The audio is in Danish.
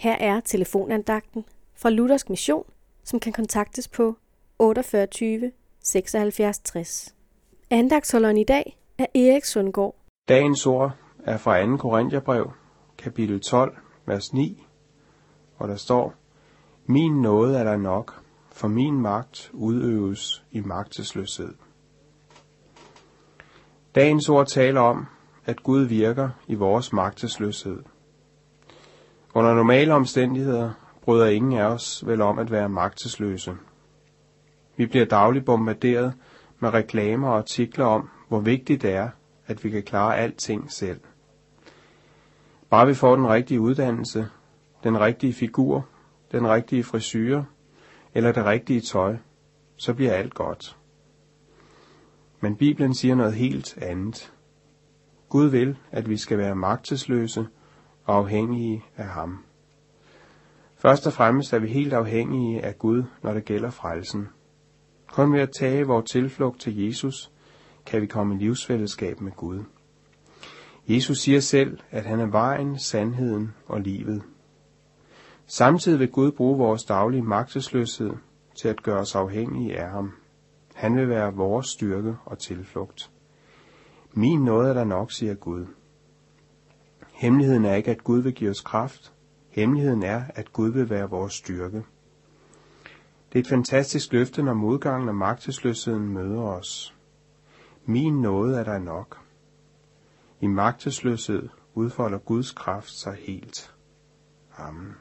Her er telefonandagten fra Luthersk Mission, som kan kontaktes på 48 76 60. Andagtsholderen i dag er Erik Sundgaard. Dagens ord er fra 2. Korintherbrev, kapitel 12, vers 9, hvor der står, Min nåde er der nok, for min magt udøves i magtesløshed. Dagens ord taler om, at Gud virker i vores magtesløshed. Under normale omstændigheder bryder ingen af os vel om at være magtesløse. Vi bliver dagligt bombarderet med reklamer og artikler om, hvor vigtigt det er, at vi kan klare alting selv. Bare vi får den rigtige uddannelse, den rigtige figur, den rigtige frisyre eller det rigtige tøj, så bliver alt godt. Men Bibelen siger noget helt andet. Gud vil, at vi skal være magtesløse og afhængige af ham. Først og fremmest er vi helt afhængige af Gud, når det gælder frelsen. Kun ved at tage vores tilflugt til Jesus, kan vi komme i livsfællesskab med Gud. Jesus siger selv, at han er vejen, sandheden og livet. Samtidig vil Gud bruge vores daglige magtesløshed til at gøre os afhængige af ham. Han vil være vores styrke og tilflugt. Min nåde er der nok, siger Gud. Hemmeligheden er ikke, at Gud vil give os kraft. Hemmeligheden er, at Gud vil være vores styrke. Det er et fantastisk løfte, når modgangen og magtesløsheden møder os. Min nåde er der nok. I magtesløshed udfolder Guds kraft sig helt. Amen.